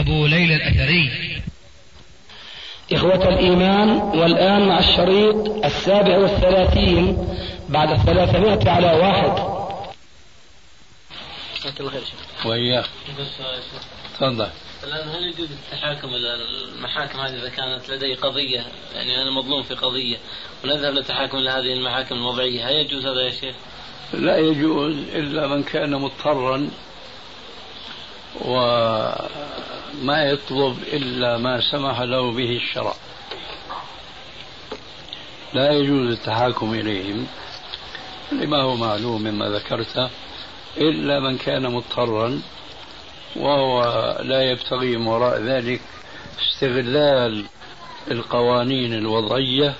أبو ليلى الأثري. إخوة الإيمان والآن مع الشريط السابع والثلاثين بعد الثلاثمائة على واحد. وإياك. تفضل. الآن هل يجوز التحاكم إلى المحاكم هذه إذا كانت لدي قضية؟ يعني أنا مظلوم في قضية ونذهب للتحاكم إلى هذه المحاكم الوضعية. هل يجوز هذا يا شيخ؟ لا يجوز إلا من كان مضطرا وما يطلب إلا ما سمح له به الشرع. لا يجوز التحاكم إليهم لما هو معلوم مما ذكرت إلا من كان مضطرا وهو لا يبتغي من وراء ذلك استغلال القوانين الوضعية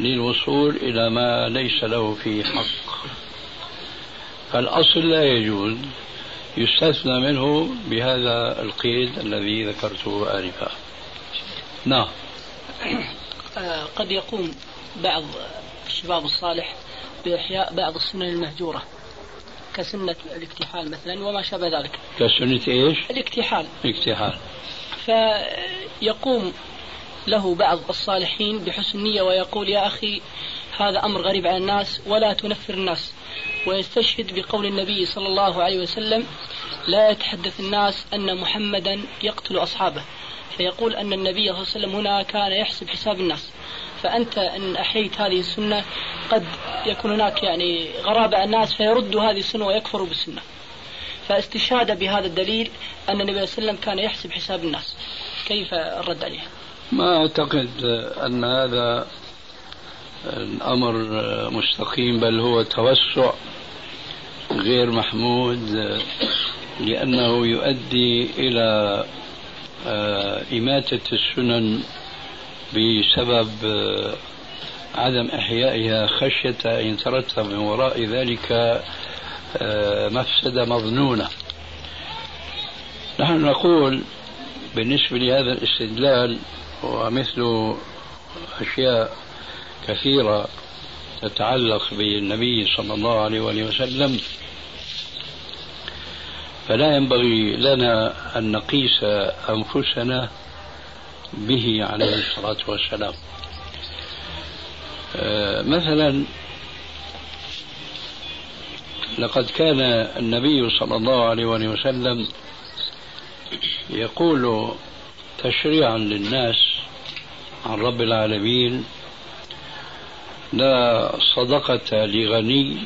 للوصول إلى ما ليس له فيه حق. فالأصل لا يجوز يستثنى منه بهذا القيد الذي ذكرته آنفا. نعم. آه، قد يقوم بعض الشباب الصالح بإحياء بعض السنن المهجورة كسنة الاكتحال مثلا وما شابه ذلك. كسنة إيش؟ الاكتحال. الاكتحال. فيقوم له بعض الصالحين بحسن نية ويقول يا أخي هذا أمر غريب على الناس ولا تنفر الناس ويستشهد بقول النبي صلى الله عليه وسلم لا يتحدث الناس أن محمدا يقتل أصحابه. فيقول أن النبي صلى الله عليه وسلم هنا كان يحسب حساب الناس. فأنت إن أحييت هذه السنة قد يكون هناك يعني غرابة الناس فيردوا هذه السنة ويكفروا بالسنة. فاستشهاد بهذا الدليل أن النبي صلى الله عليه وسلم كان يحسب حساب الناس. كيف الرد عليها ما أعتقد أن هذا الأمر مستقيم بل هو توسع غير محمود لأنه يؤدي إلى آه، إماتة السنن بسبب آه، عدم إحيائها خشية أن يترتب من وراء ذلك آه، مفسدة مظنونة. نحن نقول بالنسبة لهذا الاستدلال ومثل أشياء كثيرة تتعلق بالنبي صلى الله عليه وسلم. فلا ينبغي لنا أن نقيس أنفسنا به عليه الصلاة والسلام. آه، مثلا لقد كان النبي صلى الله عليه وسلم يقول تشريعا للناس عن رب العالمين لا صدقة لغني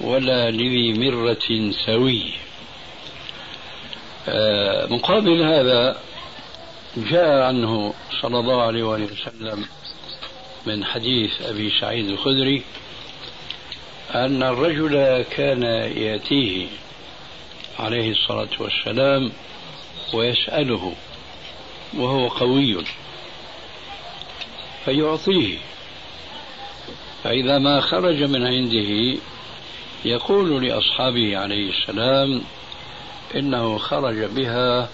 ولا لذي مرة سوي. آه، مقابل هذا جاء عنه صلى الله عليه وسلم من حديث أبي سعيد الخدري أن الرجل كان يأتيه عليه الصلاة والسلام ويسأله وهو قوي. فيعطيه فإذا ما خرج من عنده يقول لأصحابه عليه السلام إنه خرج بها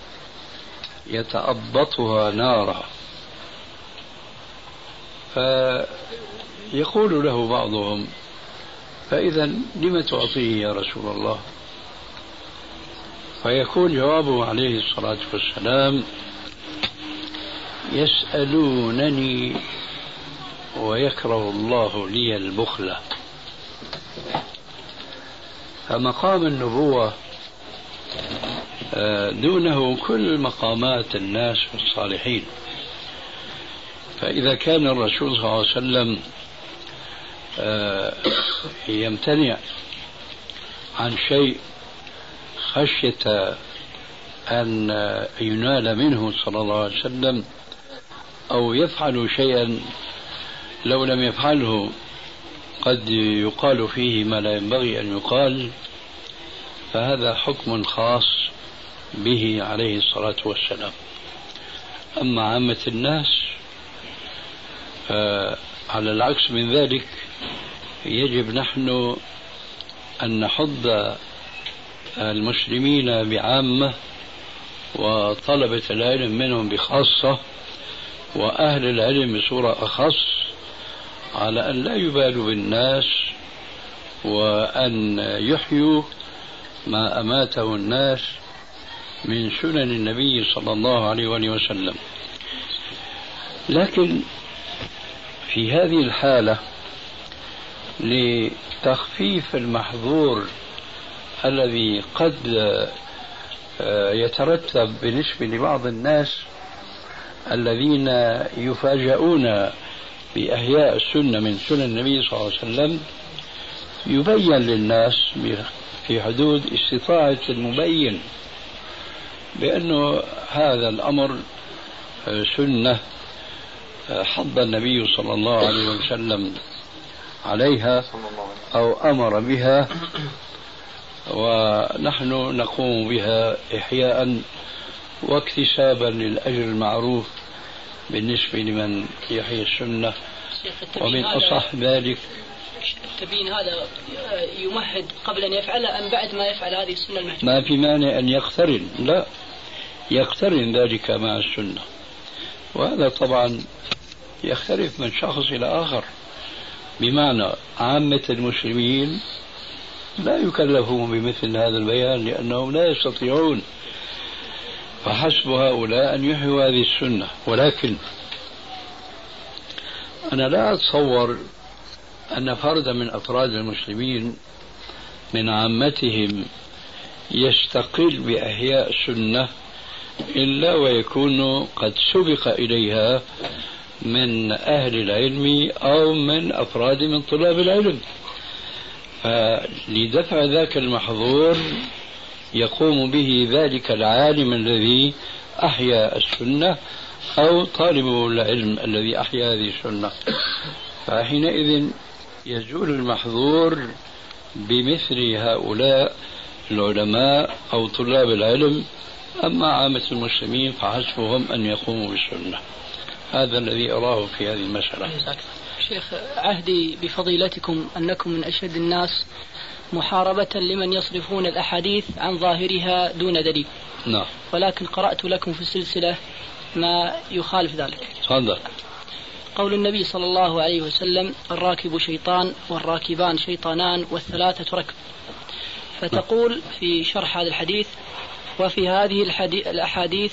يتأبطها نارا. فيقول له بعضهم فإذا لم تعطيه يا رسول الله؟ فيكون جوابه عليه الصلاة والسلام يسألونني ويكره الله لي البخل. فمقام النبوة آه، دونه كل مقامات الناس والصالحين فإذا كان الرسول صلى الله عليه وسلم آه، يمتنع عن شيء خشية أن ينال منه صلى الله عليه وسلم أو يفعل شيئا لو لم يفعله قد يقال فيه ما لا ينبغي أن يقال فهذا حكم خاص به عليه الصلاة والسلام. أما عامة الناس على العكس من ذلك يجب نحن أن نحض المسلمين بعامة وطلبة العلم منهم بخاصة وأهل العلم بصورة أخص على أن لا يبالوا بالناس وأن يحيوا ما أماته الناس من سنن النبي صلى الله عليه وآله وسلم. لكن في هذه الحالة لتخفيف المحظور الذي قد آه، يترتب بالنسبة لبعض الناس الذين يفاجؤون بإحياء السنة من سنن النبي صلى الله عليه وسلم يبين للناس في حدود استطاعة المبين بأنه هذا الأمر سنة حض النبي صلى الله عليه وسلم عليها أو أمر بها ونحن نقوم بها إحياء واكتسابا للأجر المعروف بالنسبة لمن يحيي السنة ومن أصح ذلك التبيين هذا يمهد قبل أن يفعله أم بعد ما يفعل هذه السنة المحجوبة ما في مانع أن يقترن لا. يقترن ذلك مع السنة. وهذا طبعا يختلف من شخص إلى آخر. بمعنى عامة المسلمين لا يكلفون بمثل هذا البيان لأنهم لا يستطيعون فحسب هؤلاء أن يحيوا هذه السنة. ولكن أنا لا أتصور أن فردا من أفراد المسلمين من عامتهم يستقل بإحياء السنة إلا ويكون قد سبق إليها من أهل العلم أو من أفراد من طلاب العلم. فلدفع ذاك المحظور يقوم به ذلك العالم الذي أحيا السنة أو طالب العلم الذي أحيا هذه السنة. فحينئذ يزول المحظور بمثل هؤلاء العلماء أو طلاب العلم. أما عامة المسلمين فحسبهم أن يقوموا بالسنة. هذا الذي أراه في هذه المسألة. شيخ عهدي بفضيلتكم أنكم من أشد الناس محاربة لمن يصرفون الأحاديث عن ظاهرها دون دليل. نعم. ولكن قرأت لكم في السلسلة ما يخالف ذلك. تفضل. قول النبي صلى الله عليه وسلم الراكب شيطان والراكبان شيطانان والثلاثة ركب. فتقول في شرح هذا الحديث وفي هذه الأحاديث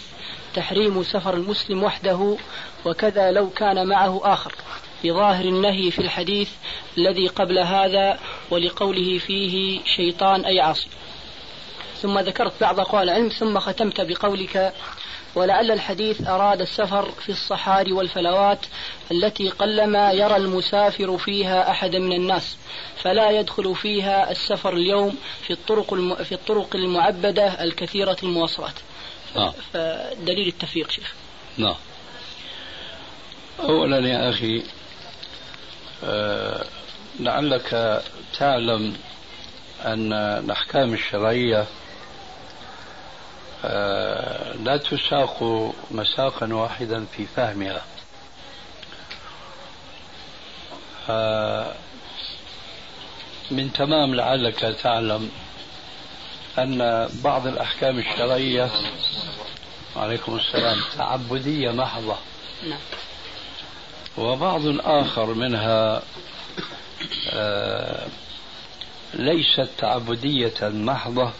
تحريم سفر المسلم وحده وكذا لو كان معه آخر. بظاهر النهي في الحديث الذي قبل هذا ولقوله فيه شيطان أي عاصي ثم ذكرت بعض أقوال العلم ثم ختمت بقولك ولعل الحديث أراد السفر في الصحاري والفلوات التي قلما يرى المسافر فيها أحدا من الناس فلا يدخل فيها السفر اليوم في الطرق الم... في الطرق المعبدة الكثيرة المواصلات. نعم. فدليل التفريق شيخ. نعم. أولا يا أخي أه لعلك تعلم أن الأحكام الشرعية أه لا تساق مساقا واحدا في فهمها. أه من تمام لعلك تعلم أن بعض الأحكام الشرعية عليكم السلام تعبدية محضة. نعم. وبعض آخر منها آه ليست تعبدية محضة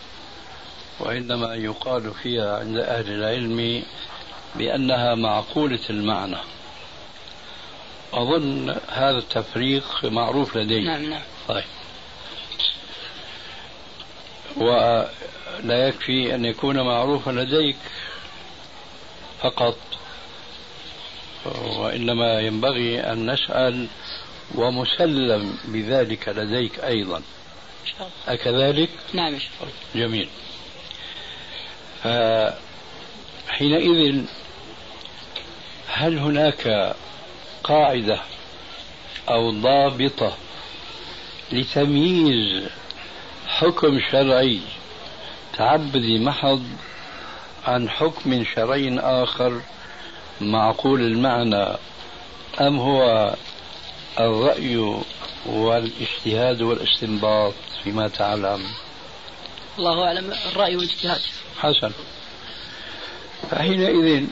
وإنما يقال فيها عند أهل العلم بأنها معقولة المعنى. أظن هذا التفريق معروف لديك. نعم نعم. طيب. ولا يكفي أن يكون معروفا لديك فقط وإنما ينبغي أن نسأل ومسلم بذلك لديك أيضا. أكذلك؟ نعم جميل. حينئذ هل هناك قاعدة أو ضابطة لتمييز حكم شرعي تعبدي محض عن حكم شرعي آخر معقول المعنى أم هو الرأي والاجتهاد والاستنباط فيما تعلم. الله أعلم الرأي والاجتهاد. حسن. فحينئذ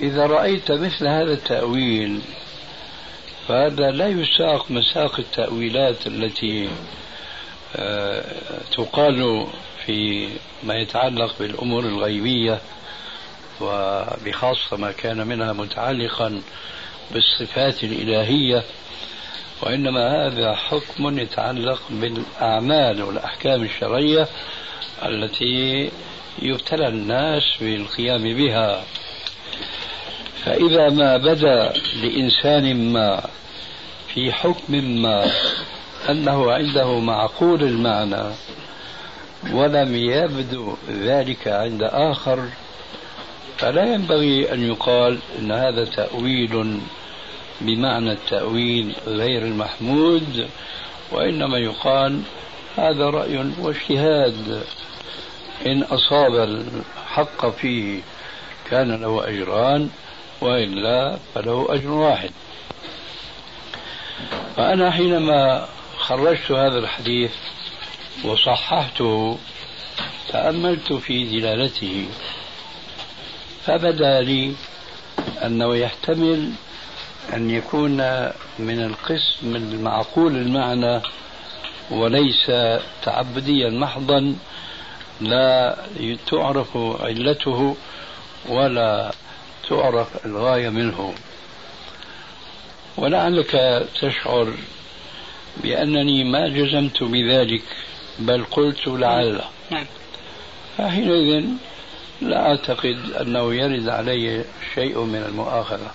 إذا رأيت مثل هذا التأويل فهذا لا يساق مساق التأويلات التي آه، تقال في ما يتعلق بالأمور الغيبية وبخاصة ما كان منها متعلقا بالصفات الإلهية وإنما هذا حكم يتعلق بالأعمال والأحكام الشرعية التي يبتلى الناس بالقيام بها. فإذا ما بدا لإنسان ما في حكم ما أنه عنده معقول المعنى ولم يبدو ذلك عند آخر فلا ينبغي أن يقال أن هذا تأويل بمعنى التأويل غير المحمود وإنما يقال هذا رأي واجتهاد. إن أصاب الحق فيه كان له أجران وإلا فله أجر واحد. فأنا حينما خرجت هذا الحديث وصححته تأملت في دلالته. فبدأ لي أنه يحتمل أن يكون من القسم المعقول المعنى وليس تعبديا محضا لا تعرف علته ولا تعرف الغاية منه. ولعلك تشعر بأنني ما جزمت بذلك بل قلت لعل. نعم. فحينئذ لا أعتقد أنه يرد علي شيء من المؤاخذة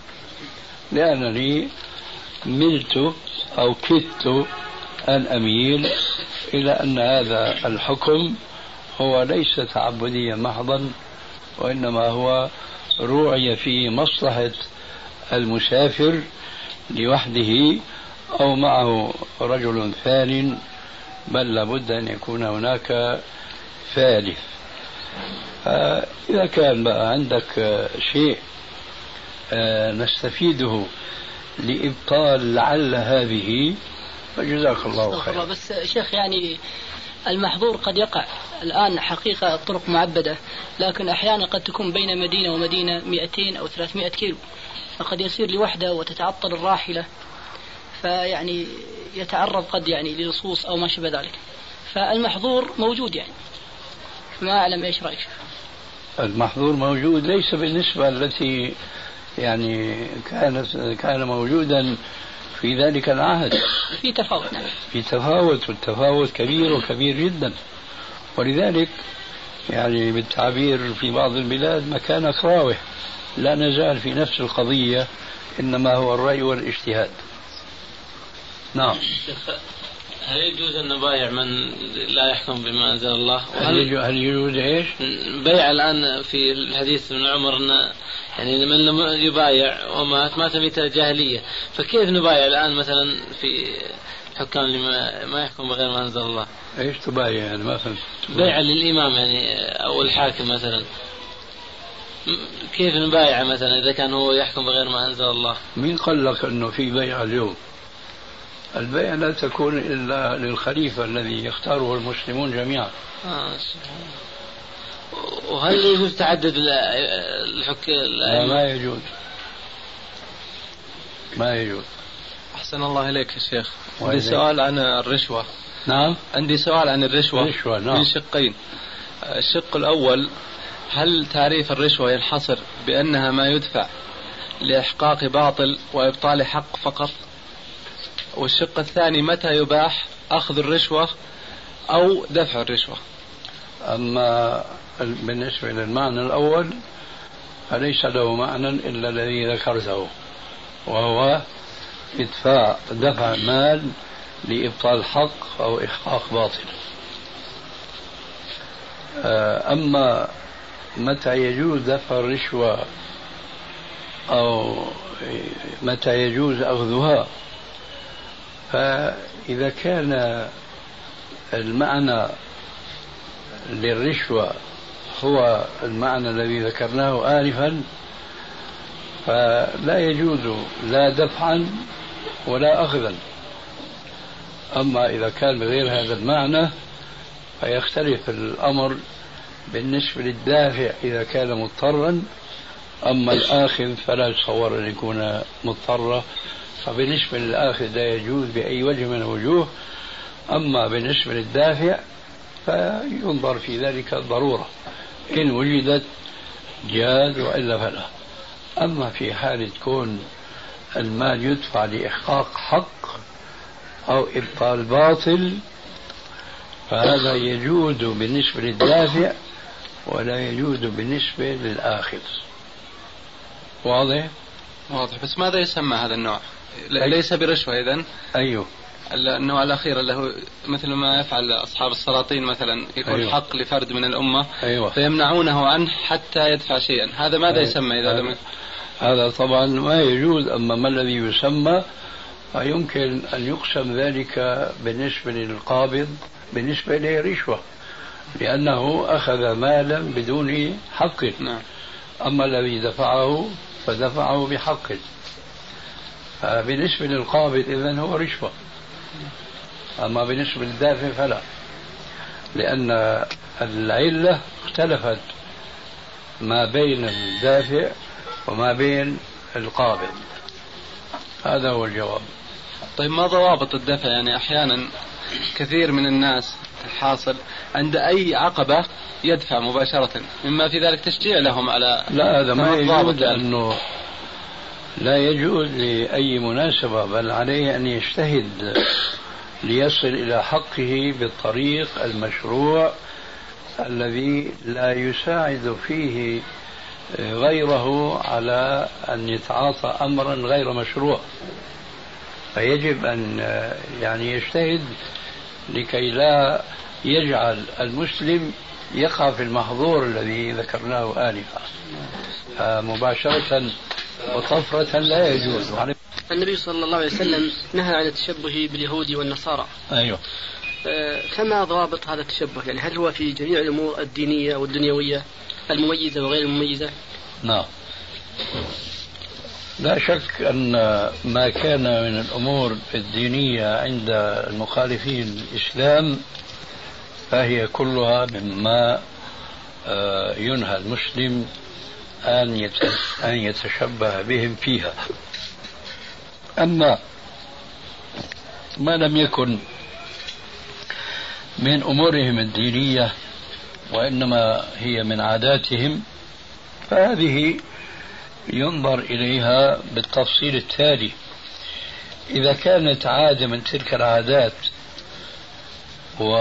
لأنني ملت أو كدت أن أميل إلى أن هذا الحكم هو ليس تعبديا محضا وإنما هو روعي في مصلحة المسافر لوحده أو معه رجل ثان بل لابد أن يكون هناك ثالث. إذا كان بقى عندك شيء آه، نستفيده لإبطال لعل هذه فجزاك الله خيرا. بس شيخ يعني المحظور قد يقع الآن حقيقة الطرق معبدة لكن أحيانا قد تكون بين مدينة ومدينة 200 أو 300 كيلو فقد يسير لوحدة وتتعطل الراحلة فيعني يتعرض قد يعني للصوص أو ما شابه ذلك. فالمحظور موجود يعني. ما أعلم إيش رأيك المحظور موجود ليس بالنسبة التي يعني كانت كان موجودا في ذلك العهد. في تفاوت. في تفاوت والتفاوت كبير وكبير جدا. ولذلك يعني بالتعبير في بعض البلاد مكانك راوح لا نزال في نفس القضية إنما هو الرأي والاجتهاد. نعم. هل يجوز أن نبايع من لا يحكم بما أنزل الله؟ هل يجوز إيش؟ بيع الآن في الحديث من عمر أن يعني من لم يبايع ومات مات ميتة جاهلية. فكيف نبايع الآن مثلا في حكام لما ما يحكم بغير ما أنزل الله؟ إيش تبايع يعني ما فهمت بيع للإمام يعني أو الحاكم مثلا. كيف نبايع مثلا إذا كان هو يحكم بغير ما أنزل الله؟ مين قال لك أنه في بيع اليوم؟ البيع لا تكون إلا للخليفة الذي يختاره المسلمون جميعا. آه وهل يجوز تعدد الحك لا ما يجوز. ما يجوز. أحسن الله إليك يا شيخ. عندي سؤال عن الرشوة. نعم. عندي سؤال عن الرشوة. رشوة نعم. في شقين. الشق الأول هل تعريف الرشوة ينحصر بأنها ما يدفع لإحقاق باطل وإبطال حق فقط؟ والشق الثاني متى يباح؟ أخذ الرشوة أو دفع الرشوة. أما بالنسبة للمعنى الأول فليس له معنى إلا الذي ذكرته؟ وهو إدفاع دفع مال لإبطال حق أو إحقاق باطل. آه، أما متى يجوز دفع الرشوة أو متى يجوز أخذها؟ فإذا كان المعنى للرشوة هو المعنى الذي ذكرناه آنفا فلا يجوز لا دفعا ولا أخذا. أما إذا كان بغير هذا المعنى فيختلف الأمر بالنسبة للدافع إذا كان مضطرا. أما الآخذ فلا يتصور أن يكون مضطرا فبالنسبة للآخذ لا يجوز بأي وجه من الوجوه أما بالنسبة للدافع فينظر في ذلك الضرورة إن وجدت جاز وإلا فلا أما في حال تكون المال يدفع لإحقاق حق أو إبطال باطل فهذا يجوز بالنسبة للدافع ولا يجوز بالنسبة للآخذ واضح؟ واضح بس ماذا يسمى هذا النوع؟ ليس برشوة إذا أيوه النوع الأخير اللي هو مثل ما يفعل أصحاب السلاطين مثلا يكون أيوه. حق لفرد من الأمة أيوه. فيمنعونه عنه حتى يدفع شيئا هذا ماذا أيوه. يسمى إذا لم هذا طبعا ما يجوز أما ما الذي يسمى فيمكن أن يقسم ذلك بالنسبة للقابض بالنسبة إليه رشوة لأنه أخذ مالا بدون حق نعم. أما الذي دفعه فدفعه بحق فبالنسبة للقابض إذا هو رشوة. أما بالنسبة للدافع فلا. لأن العلة اختلفت ما بين الدافع وما بين القابض هذا هو الجواب. طيب ما ضوابط الدفع؟ يعني أحيانا كثير من الناس الحاصل عند أي عقبة يدفع مباشرة مما في ذلك تشجيع لهم على لا هذا ما يجوز لأنه لا يجوز لأي مناسبة بل عليه أن يجتهد ليصل إلى حقه بالطريق المشروع الذي لا يساعد فيه غيره على أن يتعاطى أمرا غير مشروع. فيجب أن يعني يجتهد لكي لا يجعل المسلم يقع في المحظور الذي ذكرناه آنفا. مباشرة وطفرة لا يجوز. النبي صلى الله عليه وسلم نهى عن التشبه باليهود والنصارى. أيوه. فما ضوابط هذا التشبه؟ يعني هل هو في جميع الأمور الدينية والدنيوية المميزة وغير المميزة؟ نعم. لا شك أن ما كان من الأمور الدينية عند المخالفين الإسلام فهي كلها مما آه، ينهى المسلم أن أن يتشبه بهم فيها. أما ما لم يكن من أمورهم الدينية وإنما هي من عاداتهم فهذه ينظر إليها بالتفصيل التالي. إذا كانت عادة من تلك العادات و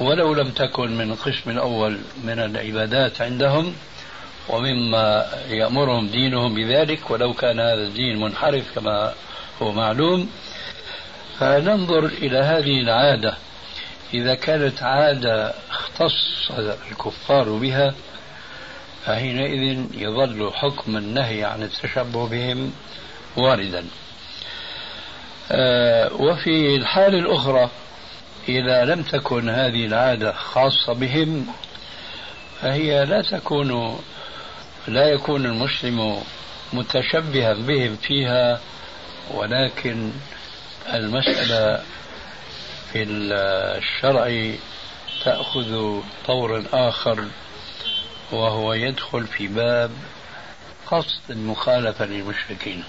ولو لم تكن من القسم الأول من العبادات عندهم ومما يأمرهم دينهم بذلك ولو كان هذا الدين منحرف كما هو معلوم. فننظر إلى هذه العادة. إذا كانت عادة اختص الكفار بها فحينئذ يظل حكم النهي عن التشبه بهم واردا. آه، وفي الحال الأخرى إذا لم تكن هذه العادة خاصة بهم فهي لا تكون لا يكون المسلم متشبها بهم فيها ولكن المسألة في الشرع تأخذ طورا آخر وهو يدخل في باب قصد المخالفة للمشركين.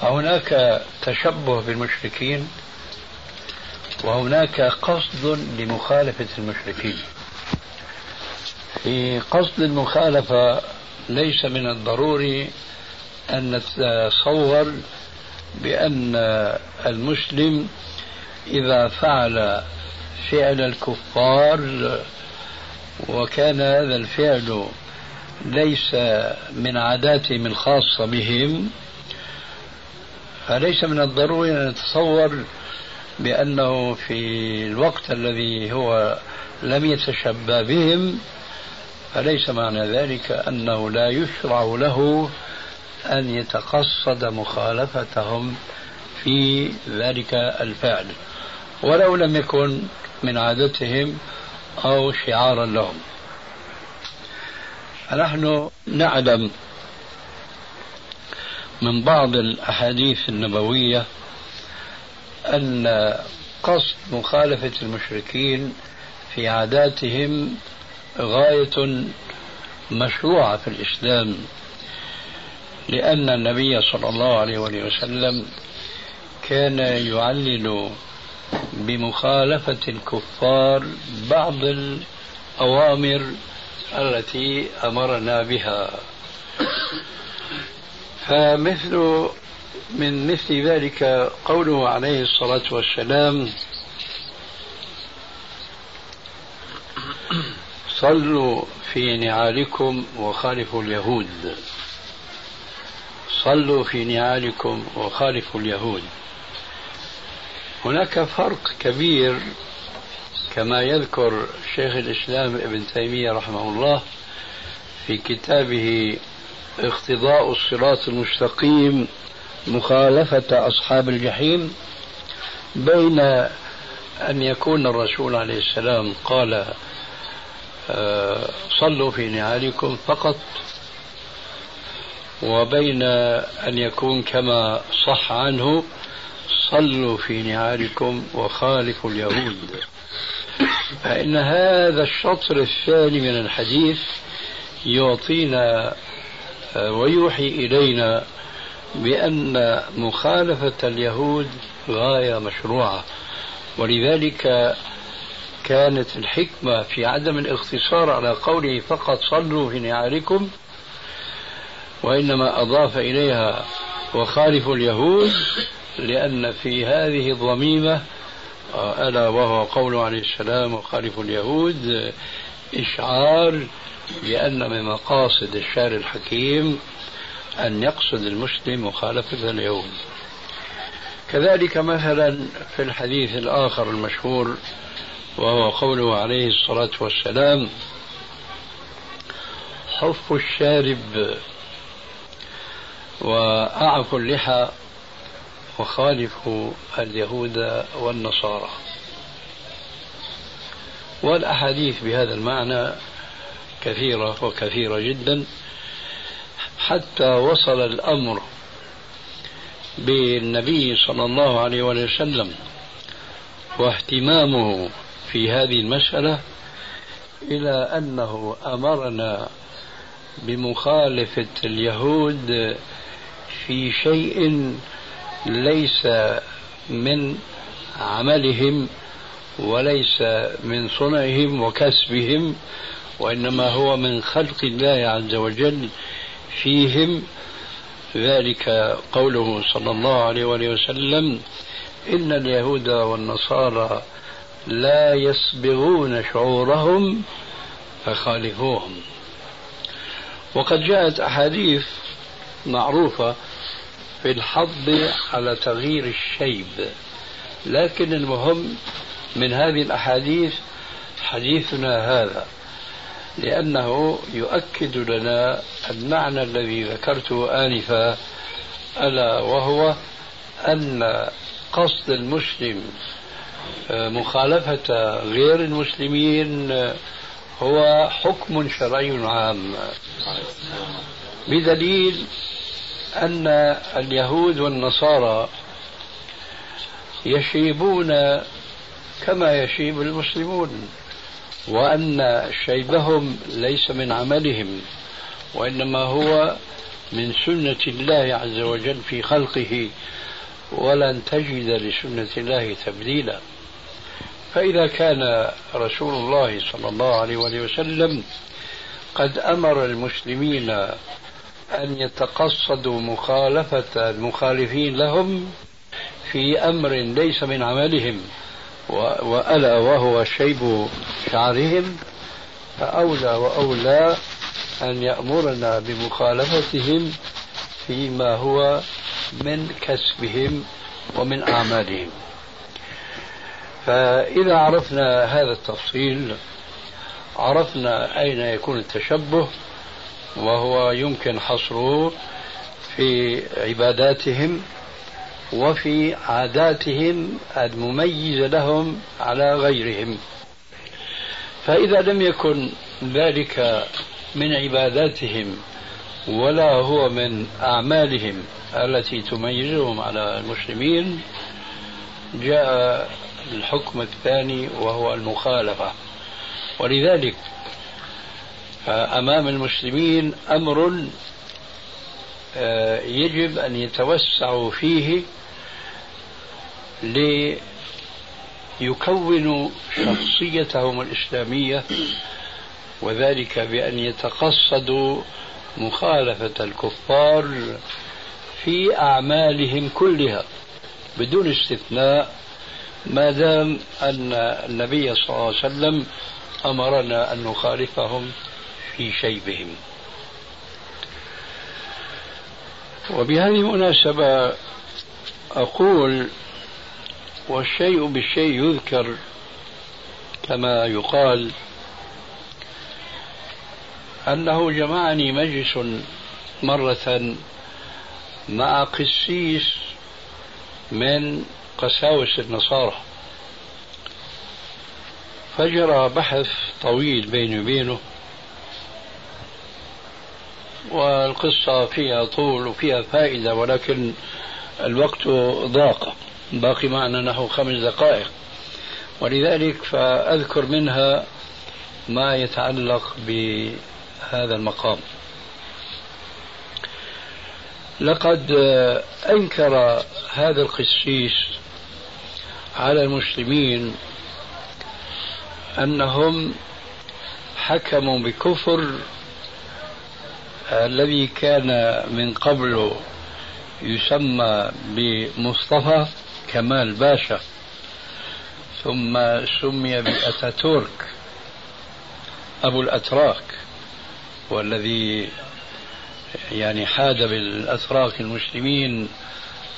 فهناك تشبه بالمشركين وهناك قصد لمخالفة المشركين. في قصد المخالفة ليس من الضروري أن نتصور بأن المسلم إذا فعل فعل الكفار وكان هذا الفعل ليس من عاداتهم الخاصة بهم فليس من الضروري أن نتصور بأنه في الوقت الذي هو لم يتشبه بهم فليس معنى ذلك أنه لا يشرع له أن يتقصد مخالفتهم في ذلك الفعل ولو لم يكن من عادتهم أو شعارا لهم. فنحن نعلم من بعض الأحاديث النبوية أن قصد مخالفة المشركين في عاداتهم غاية مشروعة في الإسلام لأن النبي صلى الله عليه وسلم كان يعلل بمخالفة الكفار بعض الأوامر التي أمرنا بها. فمثل من مثل ذلك قوله عليه الصلاة والسلام صلوا في نعالكم وخالفوا اليهود. صلوا في نعالكم وخالفوا اليهود. هناك فرق كبير كما يذكر شيخ الإسلام ابن تيمية رحمه الله في كتابه اقتضاء الصراط المستقيم مخالفة أصحاب الجحيم بين أن يكون الرسول عليه السلام قال صلوا في نعالكم فقط وبين أن يكون كما صح عنه صلوا في نعالكم وخالفوا اليهود. فإن هذا الشطر الثاني من الحديث يعطينا آه، ويوحي إلينا بأن مخالفة اليهود غاية مشروعة. ولذلك كانت الحكمة في عدم الاقتصار على قوله فقط صلوا في نعالكم وإنما أضاف إليها وخالفوا اليهود لأن في هذه الضميمة ألا وهو قوله عليه السلام وخالفوا اليهود إشعار بأن من مقاصد الشارع الحكيم أن يقصد المسلم مخالفة اليهود. كذلك مثلا في الحديث الآخر المشهور وهو قوله عليه الصلاة والسلام حف الشارب وأعف اللحى وخالفوا اليهود والنصارى. والأحاديث بهذا المعنى كثيرة وكثيرة جدا حتى وصل الأمر بالنبي صلى الله عليه وسلم واهتمامه في هذه المسألة إلى أنه أمرنا بمخالفة اليهود في شيء ليس من عملهم وليس من صنعهم وكسبهم وإنما هو من خلق الله عز وجل فيهم. ذلك قوله صلى الله عليه وسلم إن اليهود والنصارى لا يسبغون شعورهم فخالفوهم. وقد جاءت أحاديث معروفة في الحض على تغيير الشيب لكن المهم من هذه الأحاديث حديثنا هذا لأنه يؤكد لنا المعنى الذي ذكرته آنفا ألا وهو أن قصد المسلم مخالفة غير المسلمين هو حكم شرعي عام. بدليل أن اليهود والنصارى يشيبون كما يشيب المسلمون وأن شيبهم ليس من عملهم وإنما هو من سنة الله عز وجل في خلقه ولن تجد لسنة الله تبديلا. فإذا كان رسول الله صلى الله عليه وسلم قد أمر المسلمين أن يتقصدوا مخالفة المخالفين لهم في أمر ليس من عملهم وألا وهو شيب شعرهم فأولى وأولى أن يأمرنا بمخالفتهم فيما هو من كسبهم ومن أعمالهم. فإذا عرفنا هذا التفصيل عرفنا أين يكون التشبه وهو يمكن حصره في عباداتهم وفي عاداتهم المميزة لهم على غيرهم. فإذا لم يكن ذلك من عباداتهم ولا هو من أعمالهم التي تميزهم على المسلمين جاء الحكم الثاني وهو المخالفة. ولذلك أمام المسلمين أمر آه، يجب أن يتوسعوا فيه ليكونوا شخصيتهم الإسلامية وذلك بأن يتقصدوا مخالفة الكفار في أعمالهم كلها بدون استثناء ما دام أن النبي صلى الله عليه وسلم أمرنا أن نخالفهم في شيبهم. وبهذه المناسبة أقول والشيء بالشيء يذكر كما يقال أنه جمعني مجلس مرة مع قسيس من قساوس النصارى فجرى بحث طويل بيني وبينه والقصة فيها طول وفيها فائدة ولكن الوقت ضاق. باقي معنا نحو خمس دقائق. ولذلك فأذكر منها ما يتعلق بهذا المقام. لقد أنكر هذا القسيس على المسلمين أنهم حكموا بكفر الذي كان من قبل يسمى بمصطفى كمال باشا ثم سمي بأتاتورك أبو الأتراك والذي يعني حاد بالأتراك المسلمين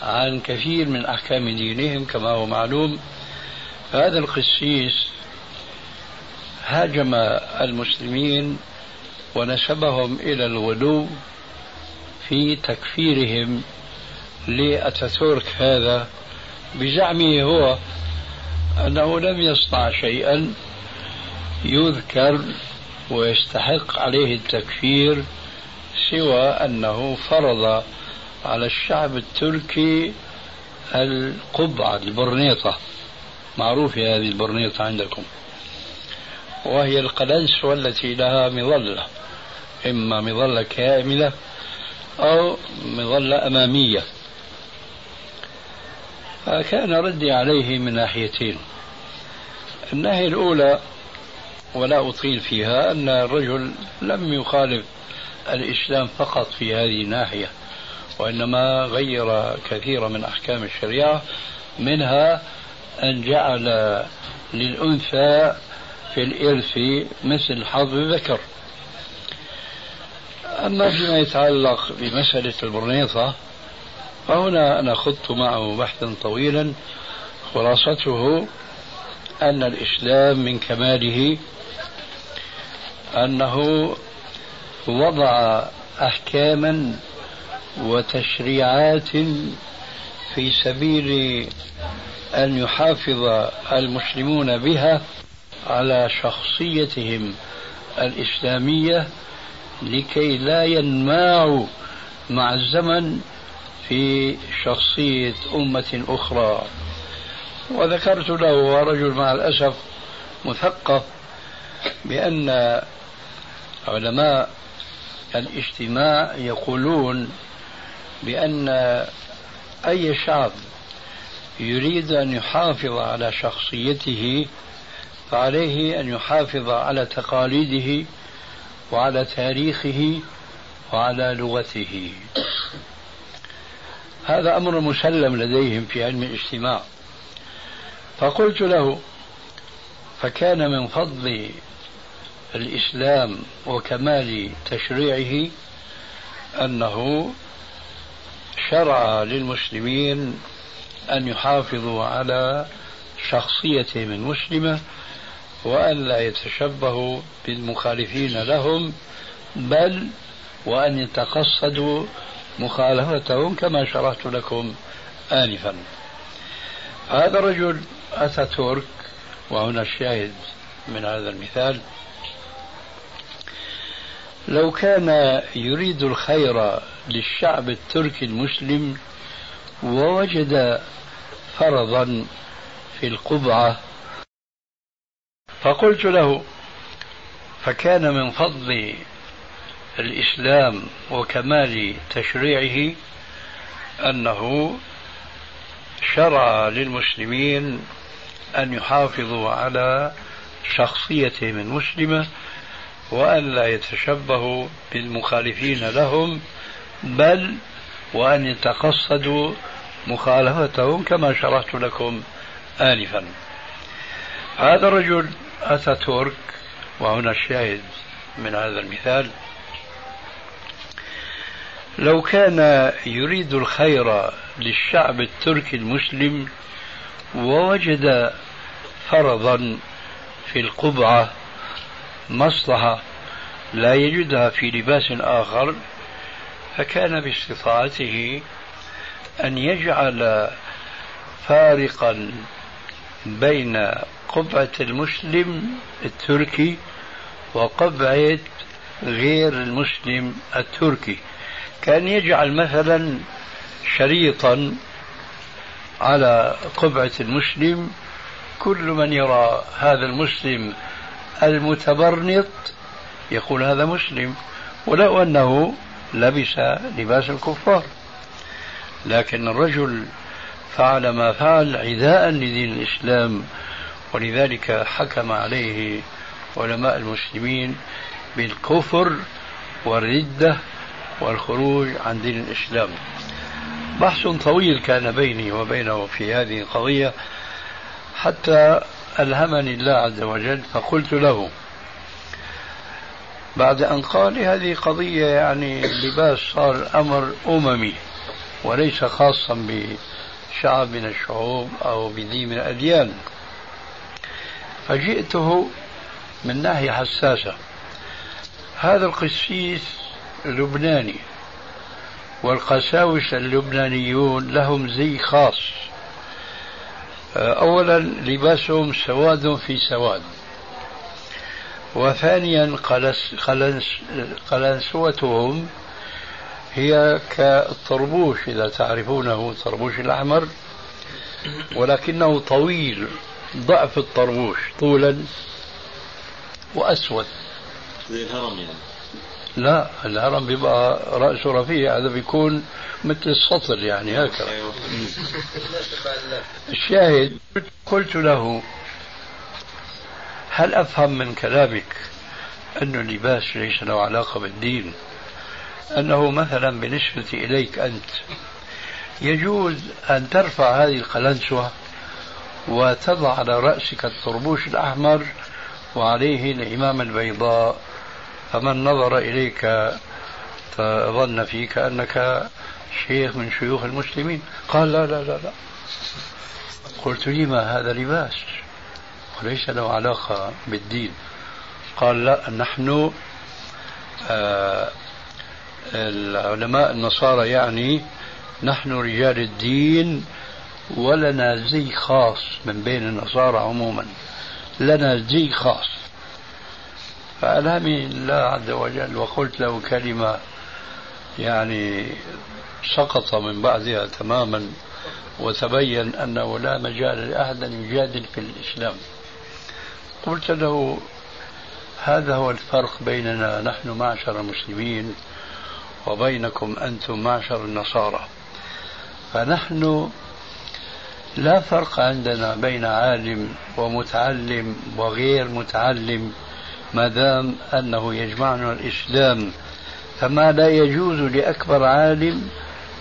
عن كثير من أحكام دينهم كما هو معلوم. هذا القسيس هاجم المسلمين ونسبهم إلى الغلو في تكفيرهم لأتاتورك هذا. بزعمه هو أنه لم يصنع شيئا يذكر ويستحق عليه التكفير سوى أنه فرض على الشعب التركي القبعة البرنيطة. معروفة هذه البرنيطة عندكم. وهي القلنس والتي لها مظلة. إما مظلة كاملة أو مظلة أمامية. فكان ردي عليه من ناحيتين. الناحية الأولى ولا أطيل فيها أن الرجل لم يخالف الإسلام فقط في هذه الناحية. وإنما غير كثيرا من أحكام الشريعة منها أن جعل للأنثى في الإرث مثل حظ الذكر. أما فيما يتعلق بمسألة البرنيطة فهنا أنا خضت معه بحثا طويلا خلاصته أن الإسلام من كماله أنه وضع أحكاما وتشريعات في سبيل أن يحافظ المسلمون بها على شخصيتهم الإسلامية لكي لا ينماعوا مع الزمن في شخصية أمة أخرى. وذكرت له رجل مع الأسف مثقف بأن علماء الاجتماع يقولون بأن أي شعب يريد أن يحافظ على شخصيته فعليه أن يحافظ على تقاليده وعلى تاريخه وعلى لغته. هذا أمر مسلم لديهم في علم الاجتماع. فقلت له فكان من فضل الإسلام وكمال تشريعه أنه شرع للمسلمين أن يحافظوا على شخصيتهم المسلمة وأن لا يتشبهوا بالمخالفين لهم بل وأن يتقصدوا مخالفتهم كما شرحت لكم آنفا. هذا الرجل أتاتورك وهنا الشاهد من هذا المثال. لو كان يريد الخير للشعب التركي المسلم ووجد فرضا في القبعة فقلت له فكان من فضل الإسلام وكمال تشريعه أنه شرع للمسلمين أن يحافظوا على شخصيتهم المسلمة وأن لا يتشبهوا بالمخالفين لهم بل وأن يتقصدوا مخالفتهم كما شرحت لكم آنفا. هذا الرجل أتى ترك وهنا الشاهد من هذا المثال. لو كان يريد الخير للشعب التركي المسلم ووجد فرضا في القبعة مصلحة لا يجدها في لباس آخر فكان باستطاعته أن يجعل فارقا بين قبعة المسلم التركي وقبعة غير المسلم التركي. كان يجعل مثلا شريطا على قبعة المسلم كل من يرى هذا المسلم المتبرنط. يقول هذا مسلم ولو أنه لبس لباس الكفار. لكن الرجل فعل ما فعل عداء لدين الإسلام ولذلك حكم عليه علماء المسلمين بالكفر والردة والخروج عن دين الإسلام. بحث طويل كان بيني وبينه في هذه القضية حتى ألهمني الله عز وجل فقلت له. بعد أن قال هذه قضية يعني اللباس صار أمر أممي وليس خاصا بشعب من الشعوب أو بدين من الأديان. فجئته من ناحية حساسة. هذا القسيس لبناني والقساوسة اللبنانيون لهم زي خاص. أولا لباسهم سواد في سواد. وثانيا قلنسوتهم هي كالطربوش إذا تعرفونه الطربوش الأحمر. ولكنه طويل ضعف الطربوش طولا وأسود. زي الهرم يعني. لا الهرم بيبقى رأسه رفيع هذا بيكون مثل السطر يعني هكذا. الشاهد قلت له هل أفهم من كلامك أن اللباس ليس له علاقة بالدين أنه مثلا بالنسبة إليك أنت يجوز أن ترفع هذه القلنسوة وتضع على رأسك الطربوش الأحمر وعليه العمامة البيضاء فمن نظر إليك فظن فيك أنك شيخ من شيوخ المسلمين. قال لا لا لا لا. قلت لما هذا لباس؟ وليس له علاقة بالدين. قال لا نحن آه العلماء النصارى يعني نحن رجال الدين ولنا زي خاص من بين النصارى عموما. لنا زي خاص. فألهمني الله عز وجل وقلت له كلمة يعني سقط من بعدها تماما وتبين أنه لا مجال لأحد أن يجادل في الإسلام. قلت له هذا هو الفرق بيننا نحن معشر المسلمين وبينكم أنتم معشر النصارى. فنحن لا فرق عندنا بين عالم ومتعلم وغير متعلم. ما دام أنه يجمعنا الإسلام فما لا يجوز لأكبر عالم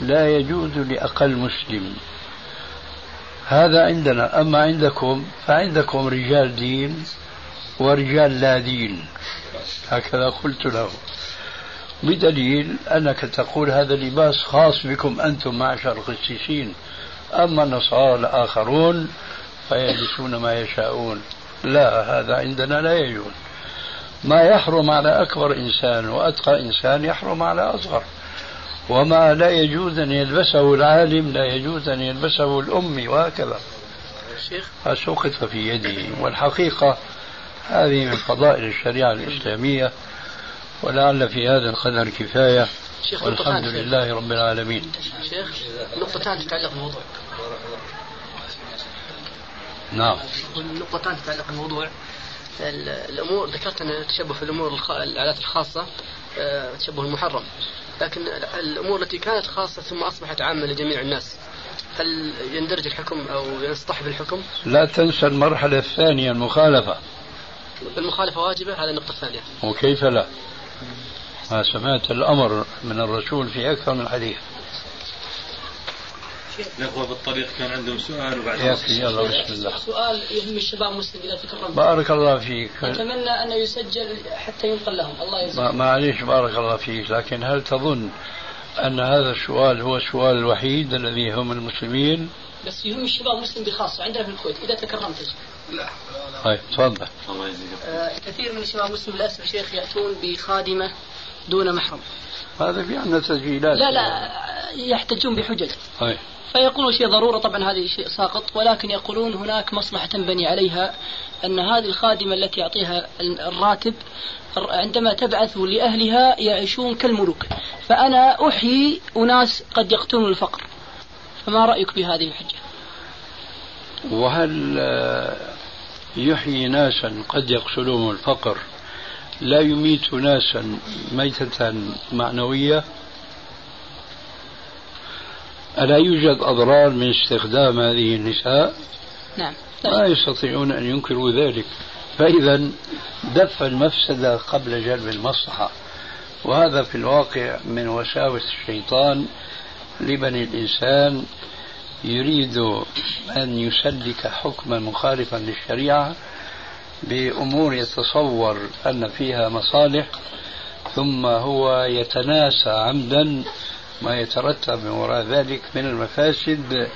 لا يجوز لأقل مسلم. هذا عندنا. أما عندكم فعندكم رجال دين ورجال لا دين. هكذا قلت له. بدليل أنك تقول هذا لباس خاص بكم أنتم معشر القسيسين. أما النصارى الآخرون فيلبسون ما يشاءون. لا هذا عندنا لا يجوز. ما يحرم على أكبر إنسان وأتقى إنسان يحرم على أصغر. وما لا يجوز أن يلبسه العالم لا يجوز أن يلبسه الأمي وهكذا. فسقط في يدي. والحقيقة هذه من فضائل الشريعة الإسلامية ولعل في هذا القدر كفاية. شيخ والحمد. لله رب العالمين. شيخ نقطتان تتعلق بالموضوع. نعم. نقطتان تتعلق بالموضوع. ال- الأمور ذكرت أن التشبه في الأمور الخ... العادات الخاصة آه، تشبه المحرم لكن ال- الأمور التي كانت خاصة ثم أصبحت عامة لجميع الناس هل يندرج الحكم أو يصطحب الحكم؟ لا تنسى المرحلة الثانية المخالفة المخالفة واجبة هذه النقطة الثانية. وكيف لا ما سمعت الأمر من الرسول في أكثر من حديث الأخوة بالطريق كان عندهم سؤال وبعد يكفي يلا بسم الله. سؤال يهم الشباب المسلم إذا تكرم بارك الله فيك. أتمنى أن يسجل حتى ينقل لهم. الله ما- يجزاك معليش بارك الله فيك لكن هل تظن أن هذا السؤال هو السؤال الوحيد الذي يهم المسلمين؟ بس يهم الشباب المسلم بخاصة عندنا في الكويت. إذا تكرمت. يا شيخ. طيب تفضل. الله يجزيك آه، كثير من الشباب المسلم للأسف يا شيخ يأتون بخادمة دون محرم. هذا في عندنا تسجيلات لا لا يحتجون بحجج. فيقولون شيء ضرورة طبعا هذه شيء ساقط ولكن يقولون هناك مصلحة تنبني عليها أن هذه الخادمة التي يعطيها الراتب عندما تبعث لأهلها يعيشون كالملوك. فأنا أحيي أناس قد يقتلون الفقر. فما رأيك بهذه الحجة؟ وهل آه، يحيي ناسا قد يقتلهم الفقر؟ لا يميت ناسا ميتة معنوية. ألا يوجد أضرار من استخدام هذه النساء؟ نعم. ما يستطيعون أن ينكروا ذلك. فإذا دفع المفسدة قبل جلب المصلحة وهذا في الواقع من وساوس الشيطان لبني الإنسان يريد أن يسلك حكما مخالفا للشريعة بأمور يتصور أن فيها مصالح ثم هو يتناسى عمدا ما يترتب من وراء ذلك من المفاسد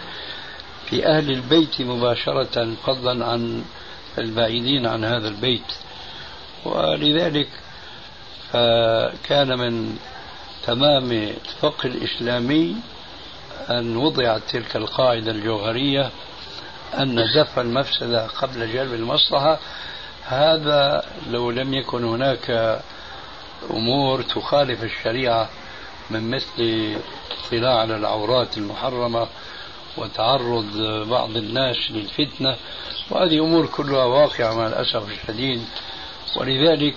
في أهل البيت مباشرة فضلا عن البعيدين عن هذا البيت. ولذلك فكان من تمام الفقه الإسلامي أن وضعت تلك القاعدة الجوهرية أن دفع المفسدة قبل جلب المصلحة هذا لو لم يكن هناك أمور تخالف الشريعة من مثل اطلاع على العورات المحرمة وتعرض بعض الناس للفتنة وهذه أمور كلها واقعة مع الأسف الشديد. ولذلك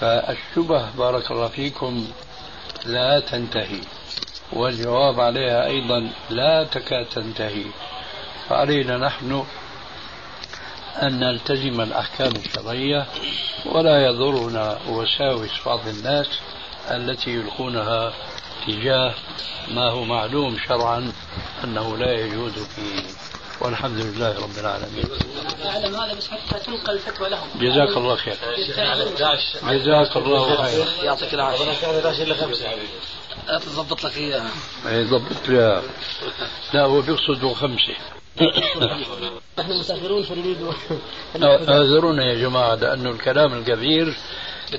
فالشبه بارك الله فيكم لا تنتهي والجواب عليها أيضا لا تكاد تنتهي. فعلينا نحن أن نلتزم الأحكام الشرعية ولا يضرنا وساوس بعض الناس التي يلقونها تجاه ما هو معلوم شرعا أنه لا يجوز فيه والحمد لله رب العالمين. أعلم هذا بس حتى تنقل الفتوى لهم جزاك الله خير. جزاك الله خير. يعطيك العافية. تضبط لك إياها. إيه، ضبط لها لا هو بيقصد خمسة. نحن مسافرون فنريد اعذرونا يا جماعة لأنه الكلام الكثير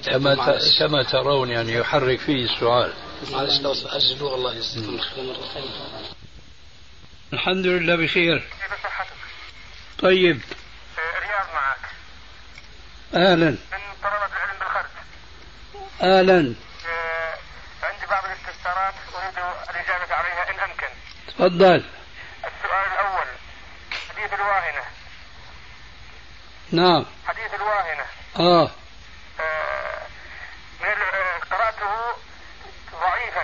كما كما ترون يعني يحرك فيه السؤال. معلش لو اجلوه الله يجزيكم الحمد لله بخير. طيب. رياض معك. أهلا. من طلبة العلم بالخرج. أهلا. آه، عندي بعض الاستفسارات أريد الإجابة عليها إن أمكن. تفضل. السؤال الأول حديث الواهنة. نعم. حديث الواهنة. آه. آه، من آه، قرأته ضعيفا.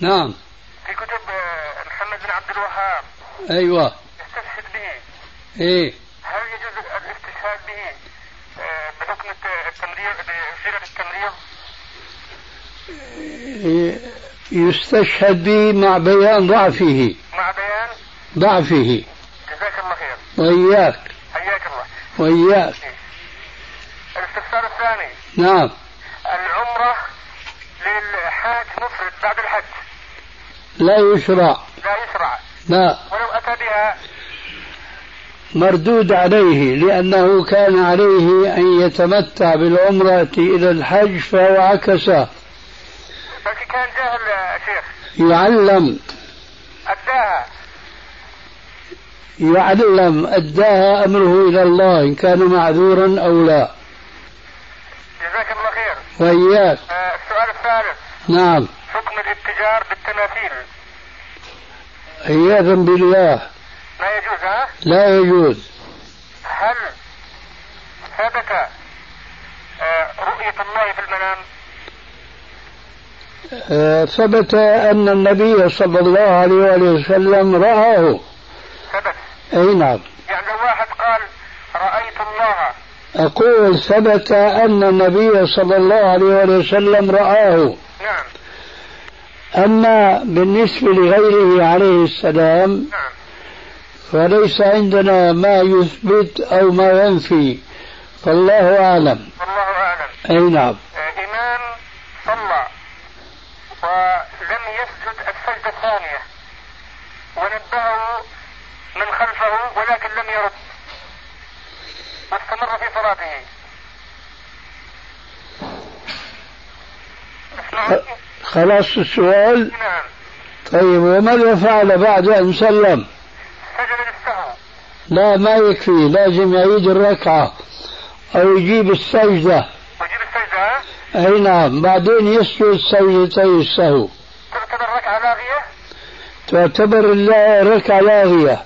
نعم. في كتب آه، محمد بن عبد الوهاب. أيوة. يستشهد به. إيه. هل يجوز الاستشهاد به؟ آه، بحكم الت- التمريض بصيغة التمريض؟ يستشهد به مع بيان ضعفه. مع بيان؟ ضعفه. جزاك الله خير. وإياك. حياك الله. وإياك. الاستفسار الثاني. نعم. العمرة للحاج مفرد بعد الحج. لا يشرع. لا يشرع. لا. ولو أتى بها. مردود عليه لأنه كان عليه أن يتمتع بالعمرة إلى الحج فهو عكسه. بس كان جاهل يا شيخ. يعلم. أداها. يعلم أداها أمره إلى الله إن كان معذورا أو لا. جزاك الله خير. وإياك. آه، السؤال الثالث. نعم. حكم الاتجار بالتماثيل. عياذا بالله. ما يجوز ها؟ لا يجوز. هل ثبت آه، رؤية الله في المنام؟ آه، ثبت أن النبي صلى الله عليه وآله وسلم رآه. ثبت. أي نعم. يعني لو واحد قال رأيت الله. أقول ثبت أن النبي صلى الله عليه وسلم رآه. نعم. أما بالنسبة لغيره عليه السلام نعم. فليس عندنا ما يثبت أو ما ينفي. فالله أعلم. والله أعلم. أي نعم. إمام صلى ولم يسجد السجدة الثانية. ونبهه من خلفه ولكن لم يرد. واستمر في صلاته؟ خلاص السؤال. نعم طيب وماذا فعل بعد أن سلم؟ سجد للسهو. لا ما يكفي. لازم يعيد الركعة أو يجيب السجدة. ويجيب السجدة؟ أي نعم. بعدين يسجد سجدتي السهو. تعتبر ركعة لاغية؟ تعتبر الركعة لاغية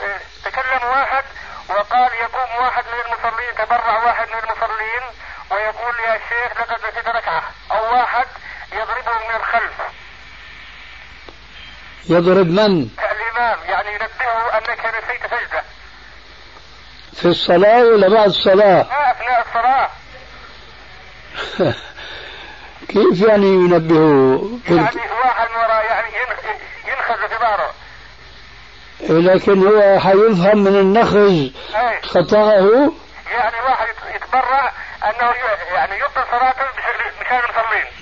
إيه، تكلم واحد وقال يقوم واحد من المصلين تبرع واحد من المصلين ويقول يا شيخ لقد نسيت ركعة أو واحد يضربه من الخلف. يضرب من؟ الإمام يعني ينبهه أنك نسيت سجدة في الصلاة ولا بعد الصلاة؟ لا أثناء الصلاة. كيف يعني ينبهه؟ يعني واحد وراء يعني ين- ينخز في ظهره لكن هو حيفهم من النخز أي خطأه؟ يعني واحد يت- يتبرع أنه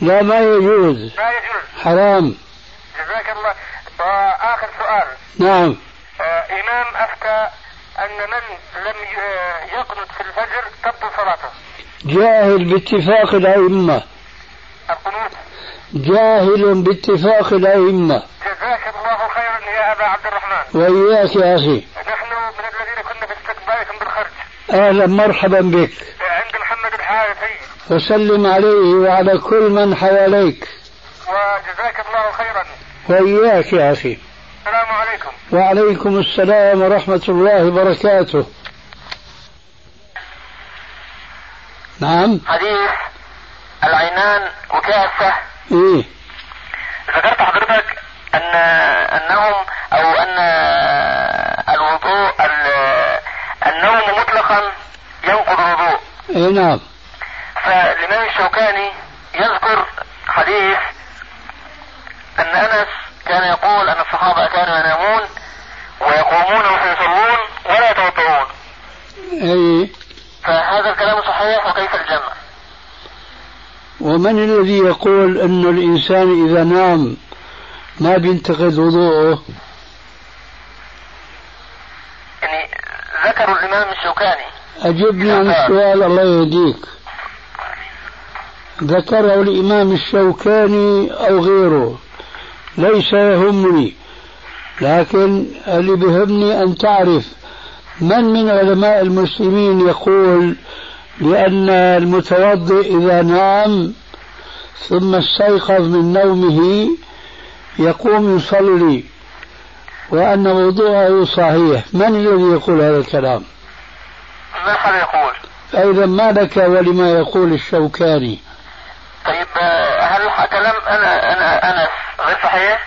لا ما يجوز. لا يجوز. حرام. جزاك الله. وآخر سؤال. نعم. آه إمام أفتى أن من لم ي- يقنط في الفجر تبطل صلاته. جاهل باتفاق الأئمة. القنوت جاهل باتفاق الأئمة. جزاك الله خيرا يا أبا عبد الرحمن. وإياك يا أخي. نحن من الذين كنا في استقبالكم بالخرج. أهلا مرحبا بك. وسلم عليه وعلى كل من حواليك. وجزاك الله خيرا. وإياك يا أخي. السلام عليكم. وعليكم السلام ورحمة الله وبركاته. نعم. حديث العينان وكاسة. إيه. ذكرت حضرتك أن أنهم أو أن الوضوء ال- النوم مطلقا ينقض الوضوء. إيه نعم. فالإمام الشوكاني يذكر حديث أن أنس كان يقول أن الصحابة كانوا ينامون ويقومون ويصلون ولا يتوضؤون إيه فهذا الكلام صحيح وكيف الجمع؟ ومن الذي يقول أن الإنسان إذا نام ما بينتقد وضوءه؟ يعني ذكروا الإمام الشوكاني. أجبني عن السؤال الله يهديك. ذكره الإمام الشوكاني أو غيره. ليس يهمني لكن اللي بيهمني أن تعرف من من علماء المسلمين يقول بأن المتوضئ إذا نام ثم استيقظ من نومه يقوم يصلي وأن وضوءه صحيح. من الذي يقول هذا الكلام؟ حد يقول. أيضا ما لك ولما يقول الشوكاني. طيب آه، هل كلام أنا أنا أنس غير صحيح؟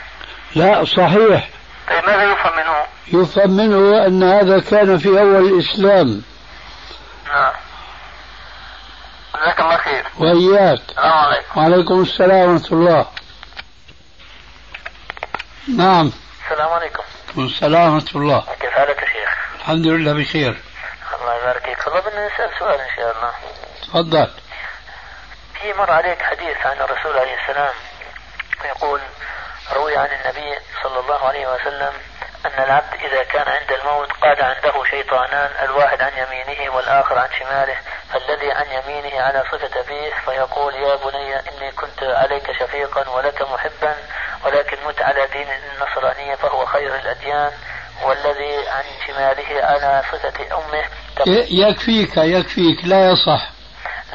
لا صحيح. طيب ماذا يفهم منه؟ يفهم منه أن هذا كان في أول الإسلام. نعم. جزاك الله خير. وإياك. السلام عليكم. وعليكم السلام ورحمة الله. نعم. السلام عليكم. السلام ورحمة الله. كيف حالك يا شيخ؟ الحمد لله بخير. الله يبارك فيك. والله بدنا نسأل سؤال إن شاء الله. تفضل. في مر عليك حديث عن الرسول عليه السلام يقول روي عن النبي صلى الله عليه وسلم أن العبد إذا كان عند الموت قاد عنده شيطانان الواحد عن يمينه والآخر عن شماله فالذي عن يمينه على صفة أبيه فيقول يا بني إني كنت عليك شفيقا ولك محبا ولكن مت على دين النصرانية فهو خير الأديان والذي عن شماله على صفة أمه يكفيك يكفيك لا يصح.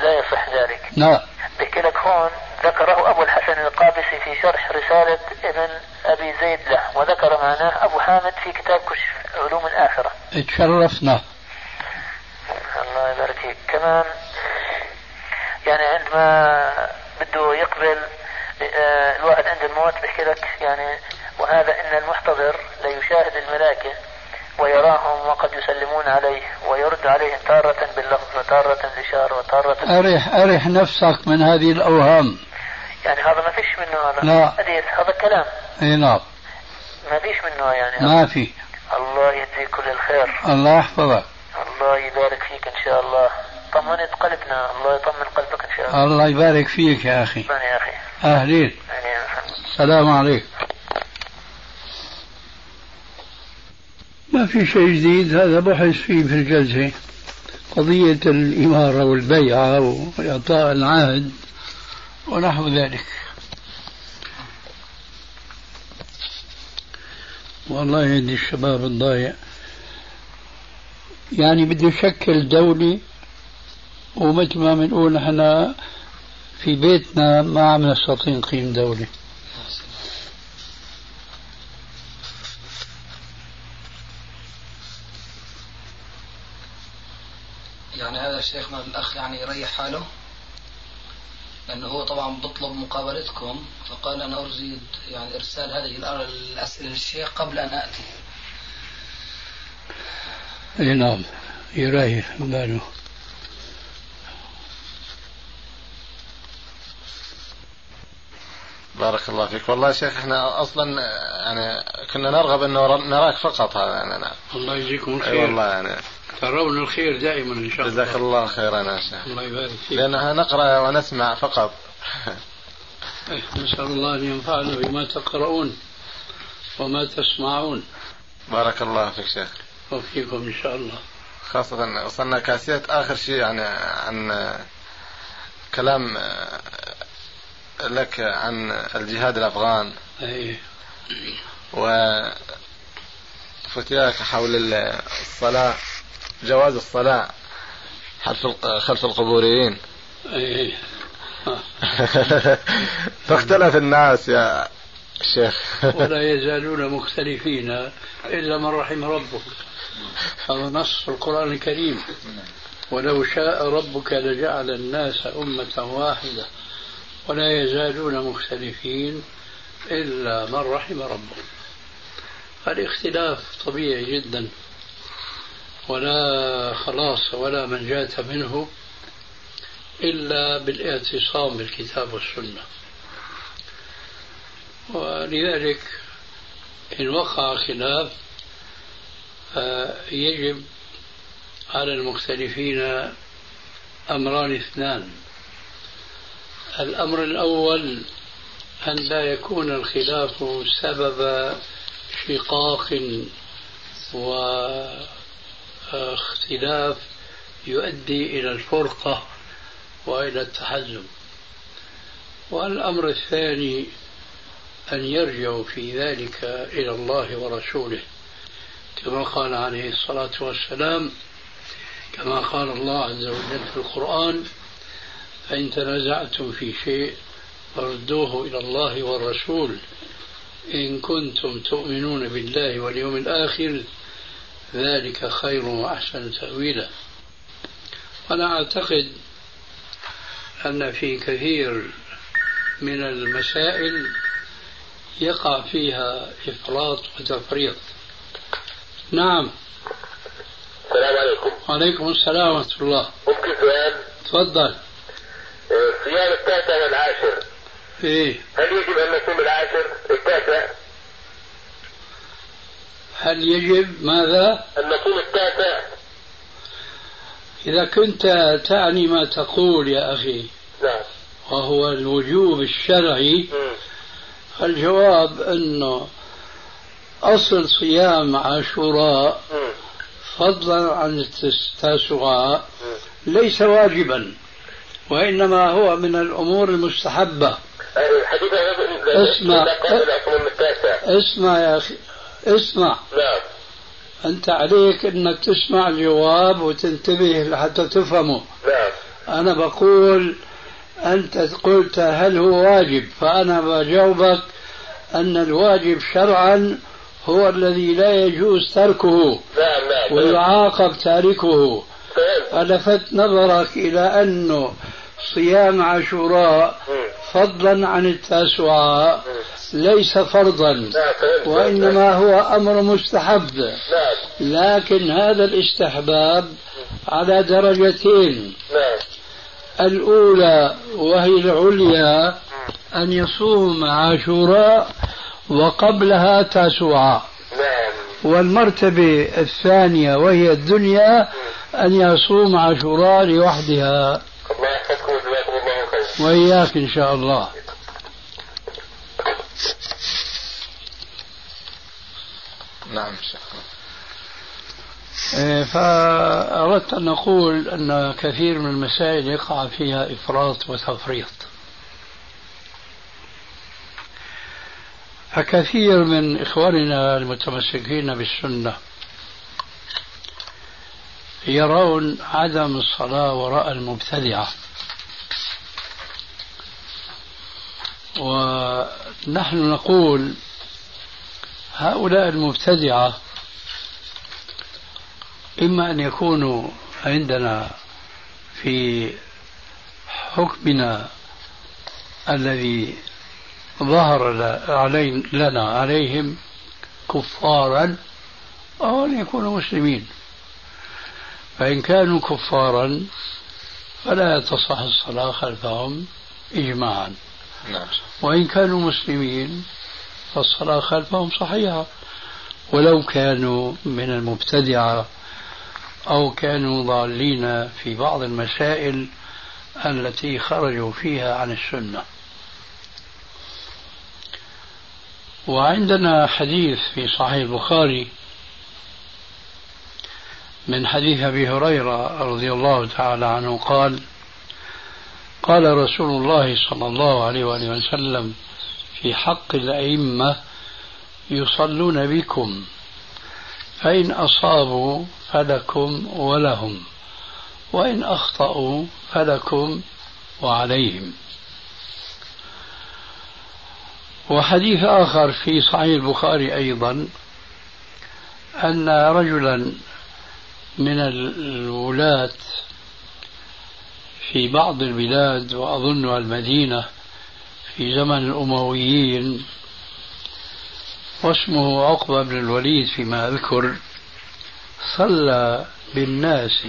لا يصح ذلك. نعم. بحكي لك هون ذكره أبو الحسن القابسي في شرح رسالة ابن أبي زيد له وذكر معناه أبو حامد في كتاب كشف علوم الآخرة. تشرفنا. الله يبارك فيك. كمان يعني عندما بده يقبل آه، الواحد عند الموت بيحكي لك يعني وهذا إن المحتضر ليشاهد الملائكة ويراهم وقد يسلمون عليه ويرد عليهم تارة باللفظ وتارة بالإشارة وتارة أرح أرح نفسك من هذه الأوهام. يعني هذا ما فيش منه هذا لا. حديث هذا كلام. إي نعم. ما فيش منه يعني. ما في. الله يجزيك كل الخير. الله يحفظك. الله يبارك فيك إن شاء الله. طمنت قلبنا. الله يطمن قلبك إن شاء الله. الله يبارك فيك يا أخي. شكرا يا أخي. أهلين. أهلين السلام عليكم. ما في شيء جديد هذا بحث فيه في الجلسة. قضية الإمارة والبيعة وإعطاء العهد ونحو ذلك. والله يدي الشباب الضايع. يعني بده يشكل دولة ومثل ما بنقول نحن في بيتنا ما عم نستطيع نقيم دولة يعني هذا شيخنا الأخ يعني يريح حاله. لأنه هو طبعا بطلب مقابلتكم فقال أنا أريد يعني إرسال هذه الأسئلة للشيخ قبل أن آتي. إي نعم يريح باله بارك الله فيك. والله يا شيخ إحنا أصلا يعني كنا نرغب إنه نراك فقط هذا يعني نعم الله يجزيكم الخير أي والله يعني ترون الخير دائما إن شاء الله. جزاك الله خيرا يا شيخ. الله يبارك فيك. لأنها نقرأ ونسمع فقط. إيه، نسأل الله أن ينفعنا بما تقرؤون وما تسمعون. بارك الله فيك شيخ. وفيكم إن شاء الله. خاصة وصلنا كاسيت آخر شيء يعني عن كلام لك عن الجهاد الأفغان. أيه. وفتياك حول الصلاة. جواز الصلاة خلف خلف القبوريين. أيه. فاختلف الناس يا شيخ. ولا يزالون مختلفين إلا من رحم ربك. هذا نص في القرآن الكريم. ولو شاء ربك لجعل الناس أمة واحدة. ولا يزالون مختلفين إلا من رحم ربك. فالاختلاف طبيعي جدا. ولا خلاص ولا منجاة منه إلا بالاعتصام بالكتاب والسنة. ولذلك إن وقع خلاف يجب على المختلفين أمران اثنان. الأمر الأول أن لا يكون الخلاف سبب شقاق واختلاف يؤدي إلى الفرقة وإلى التحزب والأمر الثاني أن يرجعوا في ذلك إلى الله ورسوله. كما قال عليه الصلاة والسلام كما قال الله عز وجل في القرآن فإن تنازعتم في شيء فردوه إلى الله والرسول. إن كنتم تؤمنون بالله واليوم الآخر ذلك خير وأحسن تأويلا. وأنا أعتقد أن في كثير من المسائل يقع فيها إفراط وتفريط. نعم. السلام عليكم. وعليكم السلام ورحمة الله. ممكن سؤال؟ تفضل. صيام التاسع والعاشر. إيه. هل يجب أن نصوم العاشر؟ التاسع؟ هل يجب ماذا؟ أن نصوم التاسع إذا كنت تعني ما تقول يا أخي نعم. وهو الوجوب الشرعي الجواب أنه أصل صيام عاشوراء فضلا عن التاسعاء ليس واجبا وإنما هو من الأمور المستحبة. اسمع اسمع يا أخي. اسمع. نعم. أنت عليك أنك تسمع الجواب وتنتبه لحتى تفهمه. نعم. أنا بقول أنت قلت هل هو واجب؟ فأنا بجاوبك أن الواجب شرعا هو الذي لا يجوز تركه نعم نعم. ويعاقب تاركه. فهمت ألفت نظرك إلى أنه صيام عاشوراء. فضلا عن التاسعاء ليس فرضا وإنما هو أمر مستحب. لكن هذا الاستحباب على درجتين. الأولى وهي العليا أن يصوم عاشوراء وقبلها تاسوعاء. نعم والمرتبة الثانية وهي الدنيا أن يصوم عاشوراء لوحدها. الله وإياك إن شاء الله. نعم إيه، فأردت أن أقول أن كثير من المسائل يقع فيها إفراط وتفريط. فكثير من إخواننا المتمسكين بالسنة يرون عدم الصلاة وراء المبتدعة. ونحن نقول هؤلاء المبتدعة إما أن يكونوا عندنا في حكمنا الذي ظهر لنا عليهم كفارا أو أن يكونوا مسلمين. فإن كانوا كفارا فلا تصح الصلاة خلفهم إجماعا. نعم. وإن كانوا مسلمين فالصلاة خلفهم صحيحة. ولو كانوا من المبتدعة أو كانوا ضالين في بعض المسائل التي خرجوا فيها عن السنة. وعندنا حديث في صحيح البخاري من حديث أبي هريرة رضي الله تعالى عنه قال قال رسول الله صلى الله عليه وآله وسلم في حق الأئمة يصلون بكم فإن أصابوا فلكم ولهم وإن أخطأوا فلكم وعليهم. وحديث آخر في صحيح البخاري أيضا أن رجلا من الولاة في بعض البلاد وأظن المدينة في زمن الأمويين واسمه عقبة بن الوليد فيما أذكر صلى بالناس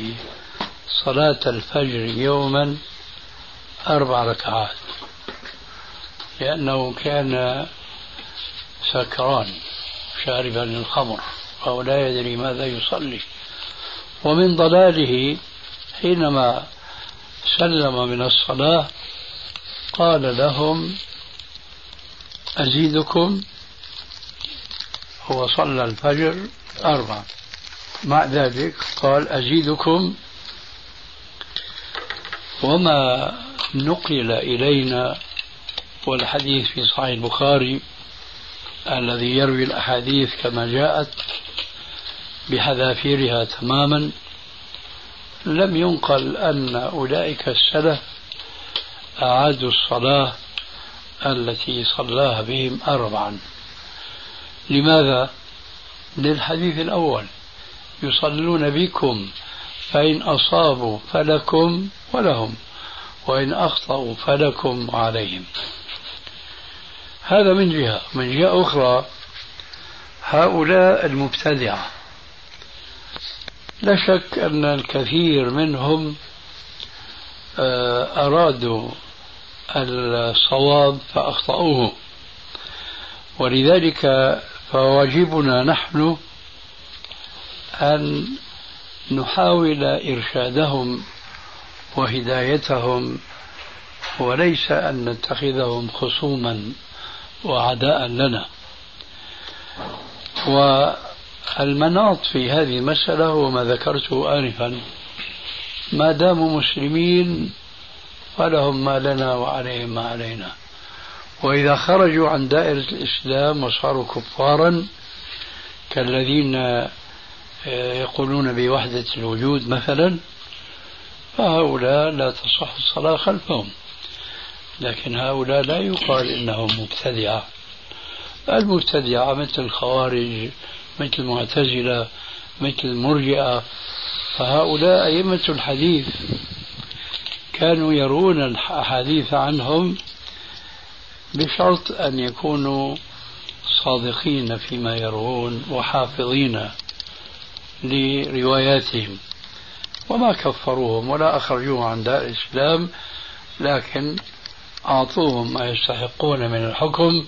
صلاة الفجر يوما أربع ركعات لأنه كان سكران شاربا للخمر فهو لا يدري ماذا يصلي. ومن ضلاله حينما سلم من الصلاة قال لهم أزيدكم. هو صلى الفجر أربعة. مع ذلك قال أزيدكم. وما نقل إلينا والحديث في صحيح البخاري الذي يروي الأحاديث كما جاءت. بحذافيرها تماما لم ينقل أن أولئك السلف أعادوا الصلاة التي صلاها بهم أربعا. لماذا؟ للحديث الأول يصلون بكم فإن أصابوا فلكم ولهم وإن أخطأوا فلكم عليهم. هذا من جهة. من جهة أخرى هؤلاء المبتدعة لا شك أن الكثير منهم أرادوا الصواب فأخطأوه. ولذلك فواجبنا نحن أن نحاول إرشادهم وهدايتهم وليس أن نتخذهم خصوما وعداء لنا. والمناط في هذه المسألة هو ما ذكرته آنفا. ما داموا مسلمين فلهم ما لنا وعليهم ما علينا. وإذا خرجوا عن دائرة الإسلام وصاروا كفارا كالذين يقولون بوحدة الوجود مثلا فهؤلاء لا تصح الصلاة خلفهم. لكن هؤلاء لا يقال إنهم مبتدعة. المبتدعة مثل الخوارج مثل المعتزلة مثل المرجئة. فهؤلاء أئمة الحديث كانوا يرون الأحاديث عنهم بشرط أن يكونوا صادقين فيما يروون وحافظين لرواياتهم. وما كفروهم ولا أخرجوهم عن دار الإسلام لكن أعطوهم ما يستحقون من الحكم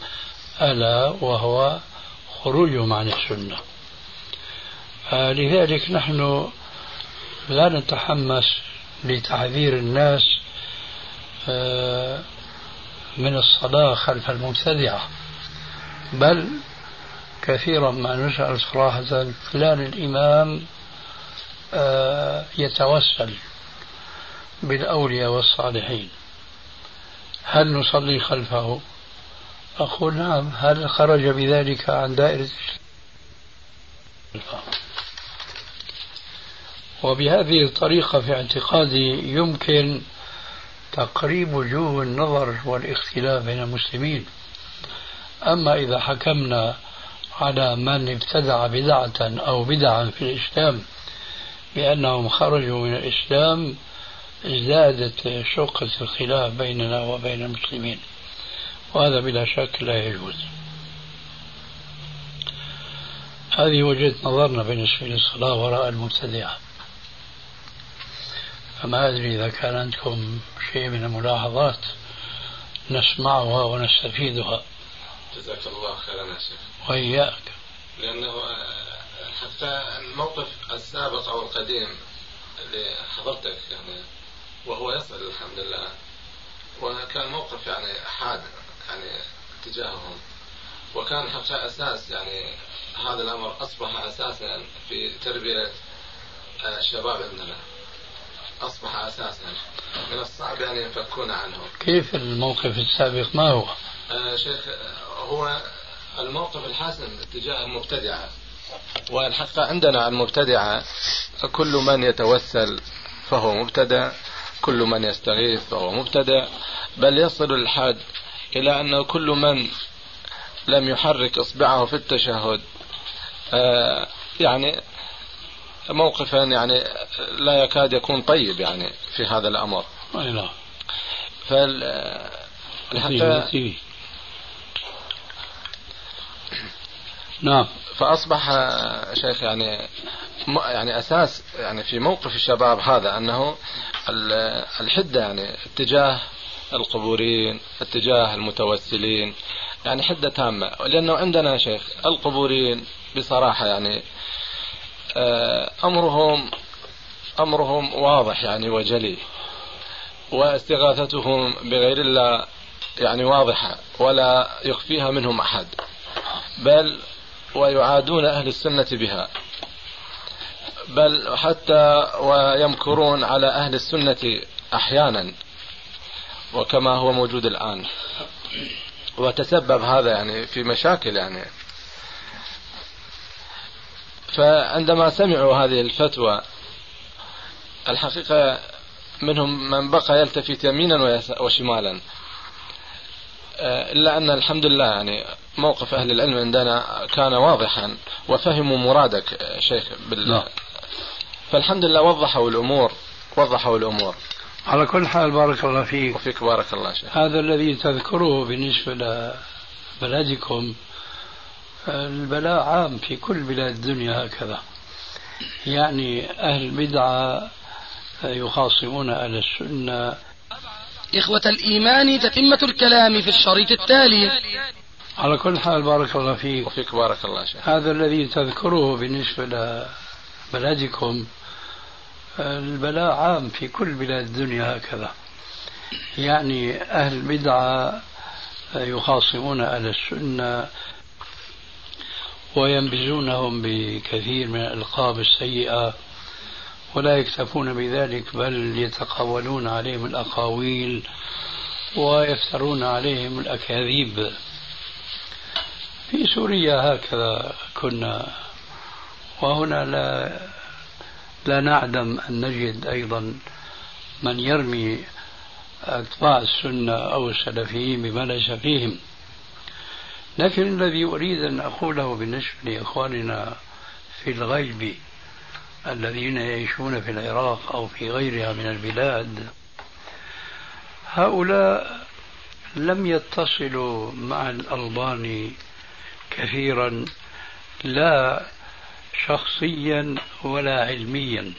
ألا وهو خروجهم عن السنة. لذلك نحن لا نتحمس لتحذير الناس آه، من الصلاة خلف المبتدعة. بل كثيرا ما نسأل صراحة فلان الإمام آه، يتوسل بالأولياء والصالحين. هل نصلي خلفه؟ أقول نعم هل خرج بذلك عن دائرة وبهذه الطريقة في اعتقادي يمكن تقريب وجوه النظر والاختلاف بين المسلمين. أما إذا حكمنا على من ابتدع بدعة أو بدعا في الإسلام بأنهم خرجوا من الإسلام ازدادت شقة الخلاف بيننا وبين المسلمين. وهذا بلا شك لا يجوز. هذه وجهة نظرنا بالنسبة للصلاة وراء المبتدعة فما أدري إذا كان عندكم شيء من الملاحظات نسمعها ونستفيدها. جزاك الله خيرا يا شيخ. وإياك. لأنه حتى الموقف السابق أو القديم اللي حضرتك يعني وهو يصل الحمد لله وكان موقف يعني حاد يعني تجاههم وكان حتى أساس يعني هذا الأمر أصبح أساسا في تربية الشباب عندنا. أصبح أساسا. من الصعب يعني ينفكون عنه. كيف الموقف السابق؟ ما هو؟ آه شيخ هو الموقف الحاسم تجاه المبتدعة. والحق عندنا المبتدعة كل من يتوسل فهو مبتدع كل من يستغيث فهو مبتدع. بل يصل الحد إلى أنه كل من لم يحرك إصبعه في التشهد آه، يعني موقفا يعني لا يكاد يكون طيب يعني في هذا الأمر. نعم. فال حتى نعم. فأصبح شيخ يعني يعني أساس يعني في موقف الشباب هذا أنه الحدة يعني اتجاه القبورين اتجاه المتوسلين يعني حدة تامة. لأنه عندنا شيخ القبورين بصراحة يعني آه، أمرهم أمرهم واضح يعني وجلي واستغاثتهم بغير الله يعني واضحة ولا يخفيها منهم أحد بل ويعادون أهل السنة بها بل حتى ويمكرون على أهل السنة أحيانا. وكما هو موجود الآن. وتسبب هذا يعني في مشاكل يعني. فعندما سمعوا هذه الفتوى الحقيقة منهم من بقى يلتفت يمينا وشمالا. إلا أن الحمد لله يعني موقف أهل العلم عندنا كان واضحا وفهموا مرادك شيخ بالله نعم. فالحمد لله وضحوا الأمور وضحوا الأمور. على كل حال بارك الله فيك. وفيك بارك الله شيخ. هذا الذي تذكره بالنسبة لبلدكم البلاء عام في كل بلاد الدنيا هكذا. يعني أهل البدعة يخاصمون أهل السنة. إخوة الإيمان تتمة الكلام في الشريط التالي. على كل حال بارك الله فيك. وفيك بارك الله شيخ. هذا الذي تذكره بالنسبة لبلدكم البلاء عام في كل بلاد الدنيا هكذا. يعني أهل البدعة يخاصمون أهل السنة وينبذونهم بكثير من الألقاب السيئة ولا يكتفون بذلك بل يتقولون عليهم الأقاويل ويفترون عليهم الأكاذيب. في سوريا هكذا كنا وهنا لا لا نعدم أن نجد أيضا من يرمي أتباع السنة أو السلفيين بما ليس فيهم. لكن الذي أريد أن أقوله بالنسبة لإخواننا في الغيب الذين يعيشون في العراق أو في غيرها من البلاد هؤلاء لم يتصلوا مع الألباني كثيرا لا شخصيا ولا علميا.